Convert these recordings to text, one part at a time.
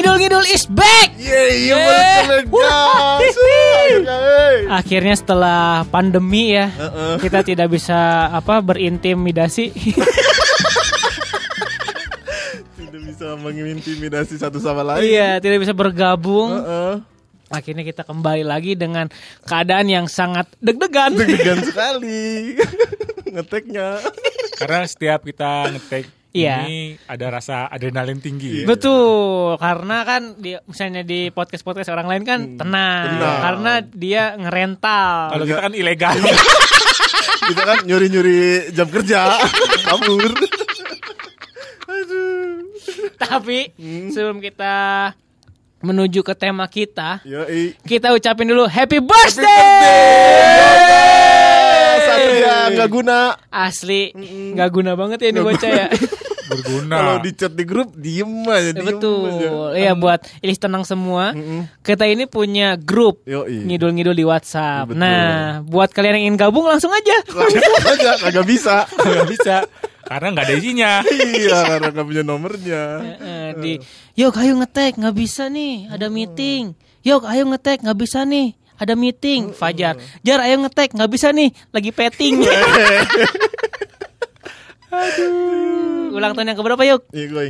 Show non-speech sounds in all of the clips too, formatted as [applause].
Ngidul-ngidul is back. Yeay, iya balik ke gas. Akhirnya setelah pandemi ya, Heeh. kita tidak bisa apa berintimidasi. Tidak bisa mengintimidasi satu sama lain. iya, tidak bisa bergabung. Heeh. Akhirnya kita kembali lagi dengan keadaan yang sangat deg-degan. Deg-degan [laughs] sekali. Ngeteknya. Karena setiap kita ngetek Iya. ini ada rasa adrenalin tinggi. ya. Betul, karena kan di, misalnya di podcast-podcast orang lain kan tenang, tenang. karena dia ngerental. Kalau kita kan ilegal. Kita kan nyuri-nyuri jam kerja. Kabur. Aduh. Tapi sebelum kita menuju ke tema kita, Yoi. kita ucapin dulu happy birthday. Satria nggak guna. Asli nggak guna banget ya ini bocah ya. Berguna. Kalau di chat di grup diem aja. Diem Betul. aja. Iya buat ilis tenang semua. Kita ini punya grup Yoi. ngidul-ngidul di WhatsApp. Betul. Nah, buat kalian yang ingin gabung langsung aja. Langsung [laughs] aja kagak bisa. nggak bisa. Karena nggak ada isinya. iya karena nggak punya nomornya. Eh, di yuk ayo ngetek nggak bisa nih ada meeting yuk ayo ngetek nggak bisa nih ada meeting Fajar Jar ayo ngetek nggak bisa nih lagi petting [laughs] aduh ulang tahun yang keberapa yuk Iya gue.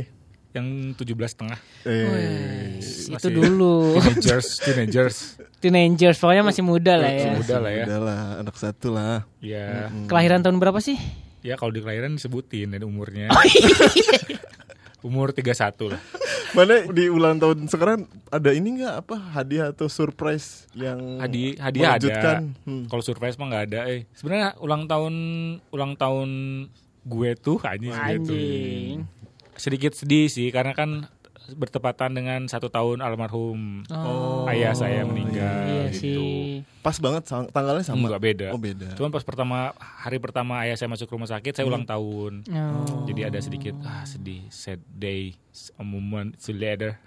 Yang 17 setengah. Eh. itu dulu Teenagers, teenagers. teenagers pokoknya masih muda lah ya Masih muda lah ya. Udah lah anak satu lah. Ya, kelahiran tahun berapa sih ya kalau di kelahiran disebutin dan umurnya. Oh, [laughs] Umur 31 lah. Mana di ulang tahun sekarang ada ini nggak apa hadiah atau surprise yang Hadi hadiah ada. Hmm. Kalau surprise mah nggak ada. Eh, sebenarnya ulang tahun ulang tahun gue tuh anjing anjing Sedikit sedih sih karena kan bertepatan dengan satu tahun almarhum oh ayah saya meninggal. iya gitu. sih Pas banget tanggalnya sama. Enggak beda. Oh beda. Cuman pas pertama hari pertama ayah saya masuk rumah sakit, saya ulang tahun. Oh. Jadi ada sedikit ah sedih, sad day, a moment so later.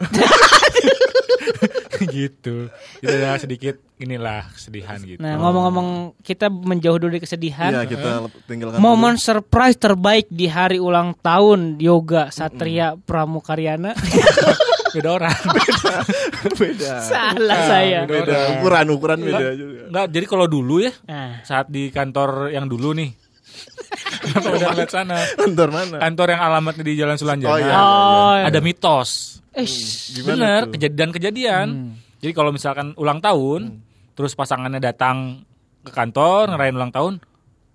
[laughs] gitu. Jadi ada sedikit inilah kesedihan gitu. nah ngomong-ngomong kita menjauh dulu dari kesedihan Iya kita tinggalkan. Momen surprise terbaik di hari ulang tahun Yoga Satria Pramukaryana. [laughs] Beda orang. [laughs] dulu. beda. Salah saya. beda. Beda ukuran ukuran beda Enggak, juga. enggak, jadi kalau dulu ya Nah, saat di kantor yang dulu nih. [laughs] Kenapa udah ngeliat sana? Kantor mana? Kantor yang alamatnya di Jalan Sulanjana. Oh, iya. oh, Ada mitos. eh, Gimana Bener, kejadian-kejadian. Hmm. Jadi kalau misalkan ulang tahun, terus pasangannya datang ke kantor ngerayain ulang tahun,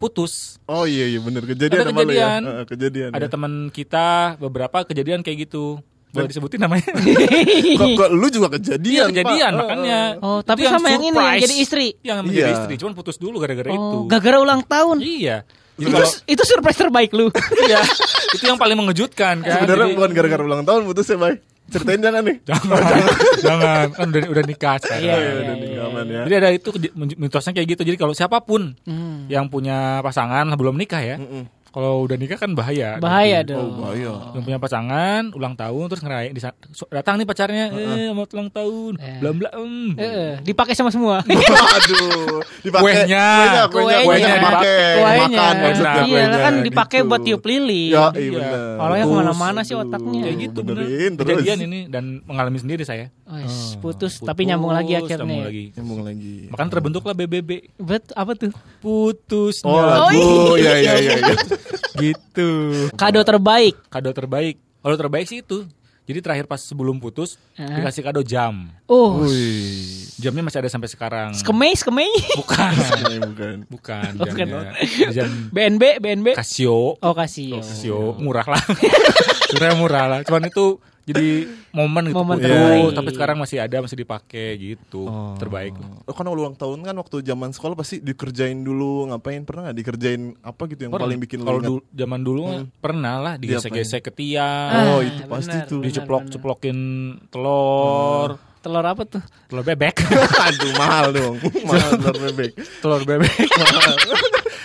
putus. Oh iya iya bener kejadian Ada ya. kejadian. Heeh, kejadian. Ada ya. teman kita beberapa kejadian kayak gitu. Boleh disebutin namanya? [laughs] Kok, kok lu juga kejadian? Iya kejadian Pak? makanya. Oh, tapi Itu sama yang ini, yang jadi istri? Yang menjadi Iya. istri, cuman putus dulu gara-gara itu. oh, gara-gara ulang tahun. Iya. Jadi Itu, kalau itu surprise terbaik lu. iya, itu yang paling mengejutkan kan. Sebenarnya Jadi- bukan gara-gara ulang tahun putus ya, Bay. Ceritain jangan nih. jangan, jangan, kan udah, udah nikah sekarang. Iya, iya, iya, udah iya. nih, aman ya. Jadi ada itu mitosnya kayak gitu. Jadi kalau siapa pun Hmm. yang punya pasangan belum nikah ya, Mm-mm. Kalau udah nikah kan bahaya. Bahaya Nanti. dong. Oh, bahaya. Yang punya pasangan ulang tahun terus ngerayain datang nih pacarnya, eh mau ulang tahun, Eh. blam blam. em. Eh, dipakai sama semua. [laughs] Aduh, dipakai Kuenya. kuenya, kuenya, Kuenya. kuenya dipakai, Kuenya. makan. Iya, kan dipakai gitu. buat tiup lilin. Ya, iya Iya. benar. Orangnya Putus. ke mana-mana sih otaknya. Kayak gitu bener. benerin terus. Kejadian ini dan mengalami sendiri saya. Wes, putus, tapi nyambung lagi akhirnya. nyambung lagi. Nyambung lagi. Makanya terbentuklah BBB. Bet, apa tuh? Putus. Oh, lagu. ya ya ya. ya. Gitu. Kado terbaik. Kado terbaik. Kado terbaik sih itu. Jadi terakhir pas sebelum putus Heeh. dikasih kado jam. Oh. Jamnya masih ada sampai sekarang. skemei, skemei. Bukan. Bukan. Bukan Bukan. jamnya. [laughs] Jam BNB, BNB. Casio. Oh, kasih. Casio murah lah. [laughs] Sebenarnya murah lah. Cuman itu jadi momen gitu. Momen terbaik. Tapi sekarang masih ada masih dipakai gitu. Oh. Terbaik. Oh, kan ulang tahun kan waktu zaman sekolah pasti dikerjain dulu ngapain pernah nggak dikerjain apa gitu yang Pernah. paling bikin kalau dulu zaman dulu mah pernah lah digesek-gesek ke tiang, Oh, Ah, itu pasti benar, tuh. benar, diceplok-ceplokin telur, Telur apa tuh? telur bebek, [laughs] Aduh mahal dong. [laughs] mahal telur bebek. telur bebek, [laughs]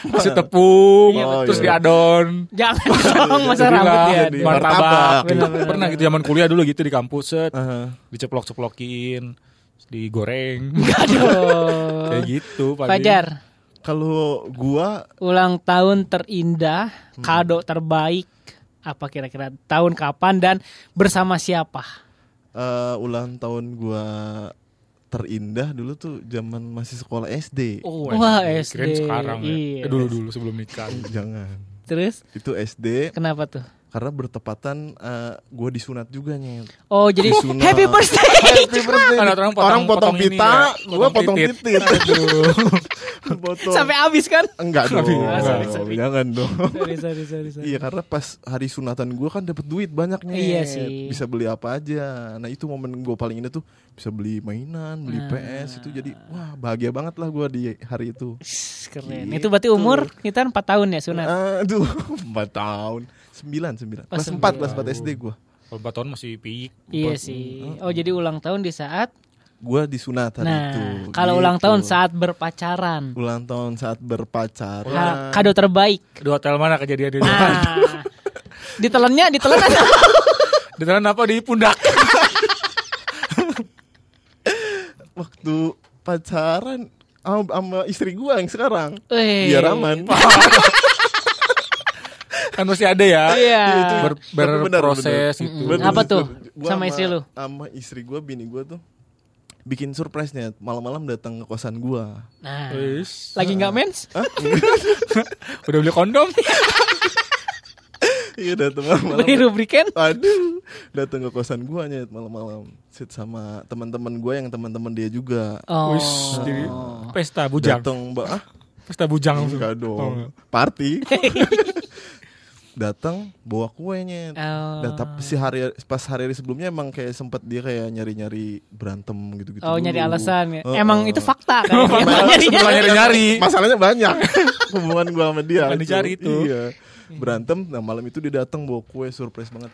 kasih tepung, Oh, terus iya. diadon, Jangan dong masa rambut ya. jadi martabak. gitu. Pernah gitu zaman kuliah dulu gitu di kampus set, Aha. diceplok-ceplokin, digoreng, Aduh. [laughs] kayak gitu. paling. Fajar, Kalau gua ulang tahun terindah, kado terbaik, apa kira-kira tahun kapan dan bersama siapa? eh, ulang tahun gua terindah dulu tuh zaman masih sekolah SD. Oh, Wah, SD. sekarang ya. Iya. Eh, dulu dulu sebelum nikah. [laughs] Jangan. Terus Itu SD kenapa tuh? karena bertepatan eh, gua disunat juga nyet. Oh, jadi Disunat. happy birthday. Happy birthday. Orang potong- Orang potong pita, ya, gua potong potong titit. titit. [laughs] [laughs] Potong. Sampai habis kan? enggak dong. Sorry, enggak sorry, sorry. Jangan dong. sorry, sorry, sorry, sorry. Iya karena pas hari sunatan gue kan dapat duit banyaknya. Iya sih. Bisa beli apa aja. Nah itu momen gue paling indah tuh bisa beli mainan, beli Nah. PS itu jadi wah bahagia banget lah gue di hari itu. Keren. Gitu. Itu berarti umur kita 4 tahun ya sunat. Aduh [laughs] empat tahun, sembilan sembilan, Oh, kelas empat sembilan. kelas empat SD gue. Kalau empat tahun masih piik. Iya sih. Oh jadi ulang tahun di saat Gue disunat hari Nah, itu. kalau ulang Gitu. tahun saat berpacaran. ulang tahun saat berpacaran. Ha- kado terbaik. Di hotel mana kejadian itu? Nah, [laughs] ditelennya, ditelan [laughs] Di dalam apa di pundak? [laughs] Waktu pacaran sama, sama istri gue yang sekarang. Wih. Biar aman. kan masih ada ya. Iya. Ber, Tapi benar, berproses gitu. Apa tuh? Gua Sama istri lu? Sama istri gue, bini gue tuh bikin surprise nya malam-malam datang ke kosan gua. Nah, lagi nggak mens? [laughs] Udah beli kondom? Iya datang malam-malam. Beli rubrikan? Aduh, datang ke kosan gua nyet malam-malam. Sit sama teman-teman gua yang teman-teman dia juga. Oh. Wis, jadi pesta bujang. Datang, Mbak. Ah, Pesta bujang enggak Oh, dong. enggak. Party. [laughs] datang bawa kue nyet. Oh. Dan tapi si hari pas hari, hari sebelumnya emang kayak sempet dia kayak nyari-nyari berantem gitu-gitu. Oh nyari alasan ya. Oh, Emang oh. itu fakta kan? Nyari-nyari. Masalahnya banyak [laughs] hubungan gua sama dia. Bukan dicari itu. Iya. Berantem, nah malam itu dia datang bawa kue surprise banget.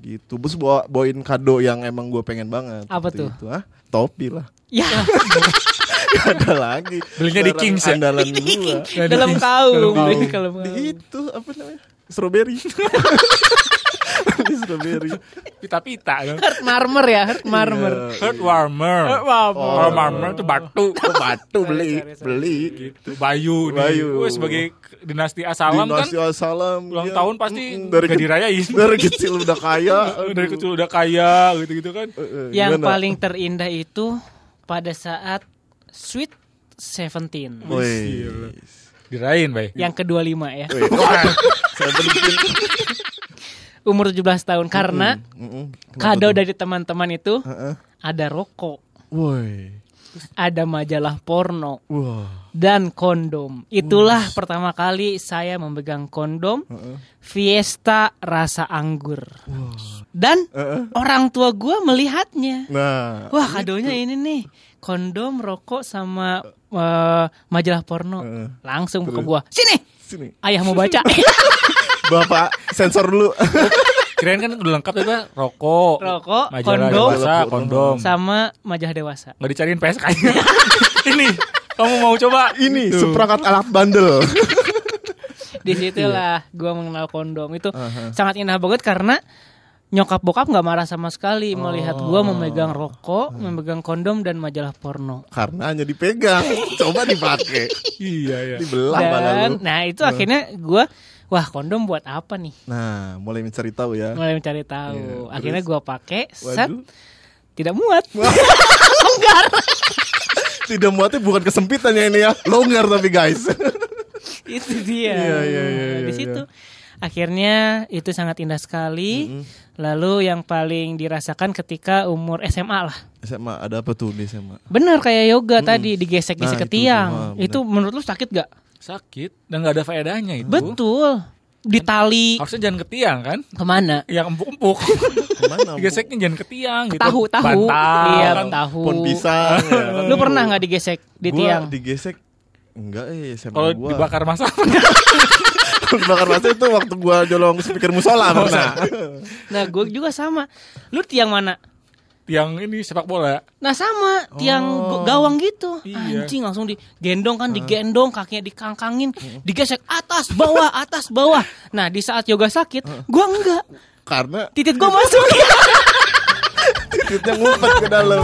Gitu. Terus bawa bawain kado yang emang gue pengen banget. Apa tuh? Itu, ah, topi lah. ya, [laughs] Gak ada lagi. Belinya di Kings ya? Andalan gua. dalam kaum. Dalam kaum. Itu apa namanya? Strawberry. Strawberry. Pita-pita kan. Heart marmer ya, heart marmer. Iya, Heart warmer. Heart warmer. Heart warmer itu batu. Oh, batu beli, sorry, sorry. beli. Gitu. Bayu, nih. Bayu. Wah, sebagai dinasti asalam Dinasti kan Assalam, ulang iya. tahun pasti dari gak ke- dirayain. [laughs] Dari kecil udah kaya. [laughs] Dari kecil udah kaya gitu-gitu kan. Eh, eh, Yang gimana? paling terindah itu pada saat Sweet Seventeen. Woi. Dirayain, Bay. Yang kedua lima ya. Umur 17 tahun karena kado tuh? dari teman-teman itu Heeh. ada rokok, Woi. ada majalah porno Wah. dan kondom. Itulah pertama kali saya memegang kondom Heeh. Fiesta rasa anggur. Wah. Dan Heeh. orang tua gua melihatnya. Nah. Wah kadonya ini nih kondom, rokok sama eh, majalah porno. Heeh. Langsung ke gua. Sini, Sini. ayah mau baca. [laughs] [laughs] Bapak sensor dulu. [laughs] Kirain kan udah lengkap ya, Pak. Rokok, Rokok, majalah kondom, dewasa, kondom. sama majalah dewasa. Nggak dicariin PSK-nya. Ini, kamu mau coba? Ini Gitu. seperangkat alat bandel. Di situlah gua mengenal kondom itu sangat indah banget karena nyokap bokap nggak marah sama sekali melihat gua memegang rokok, memegang kondom dan majalah porno. Karena hanya dipegang. [laughs] Coba dipakai. Iya, iya. Dibelah Dan lu. nah itu akhirnya gua wah kondom buat apa nih? Nah, mulai mencari tahu ya. Mulai mencari tahu. Iya, akhirnya terus? gua pakai set Waduh. tidak muat. [laughs] [laughs] Tidak muatnya bukan kesempitan ya ini ya. Longgar tapi guys. itu dia. Iya, iya, iya, Nah, di iya, situ akhirnya itu sangat indah sekali. Lalu yang paling dirasakan ketika umur SMA lah. SMA ada apa tuh di SMA? Bener kayak yoga tadi digesek-gesek Nah, ke itu tiang. bener. itu menurut lu sakit gak? Sakit dan nggak ada faedahnya itu. Betul. Ditali Harusnya jangan ke tiang kan? ke mana? Yang empuk-empuk. Ke mana? Bu? Digeseknya jangan ke tiang gitu. Tahu tahu. Bantal. Iya kan. tahu. Pohon pisang. ya kan? Lu pernah nggak digesek di Gua tiang? digesek enggak eh SMA Kalau dibakar masa [laughs] [laughs] dibakar masa itu waktu gua jolong speaker musola pernah. Nah gue juga sama. Lu tiang mana? tiang ini sepak bola. Nah sama tiang Oh. gawang gitu. Iya. Anjing langsung digendong kan digendong kakinya dikangkangin, digesek atas bawah atas bawah. Nah di saat yoga sakit, gua enggak. Karena Titit gua masuk. [laughs] titiknya ngumpet ke dalam.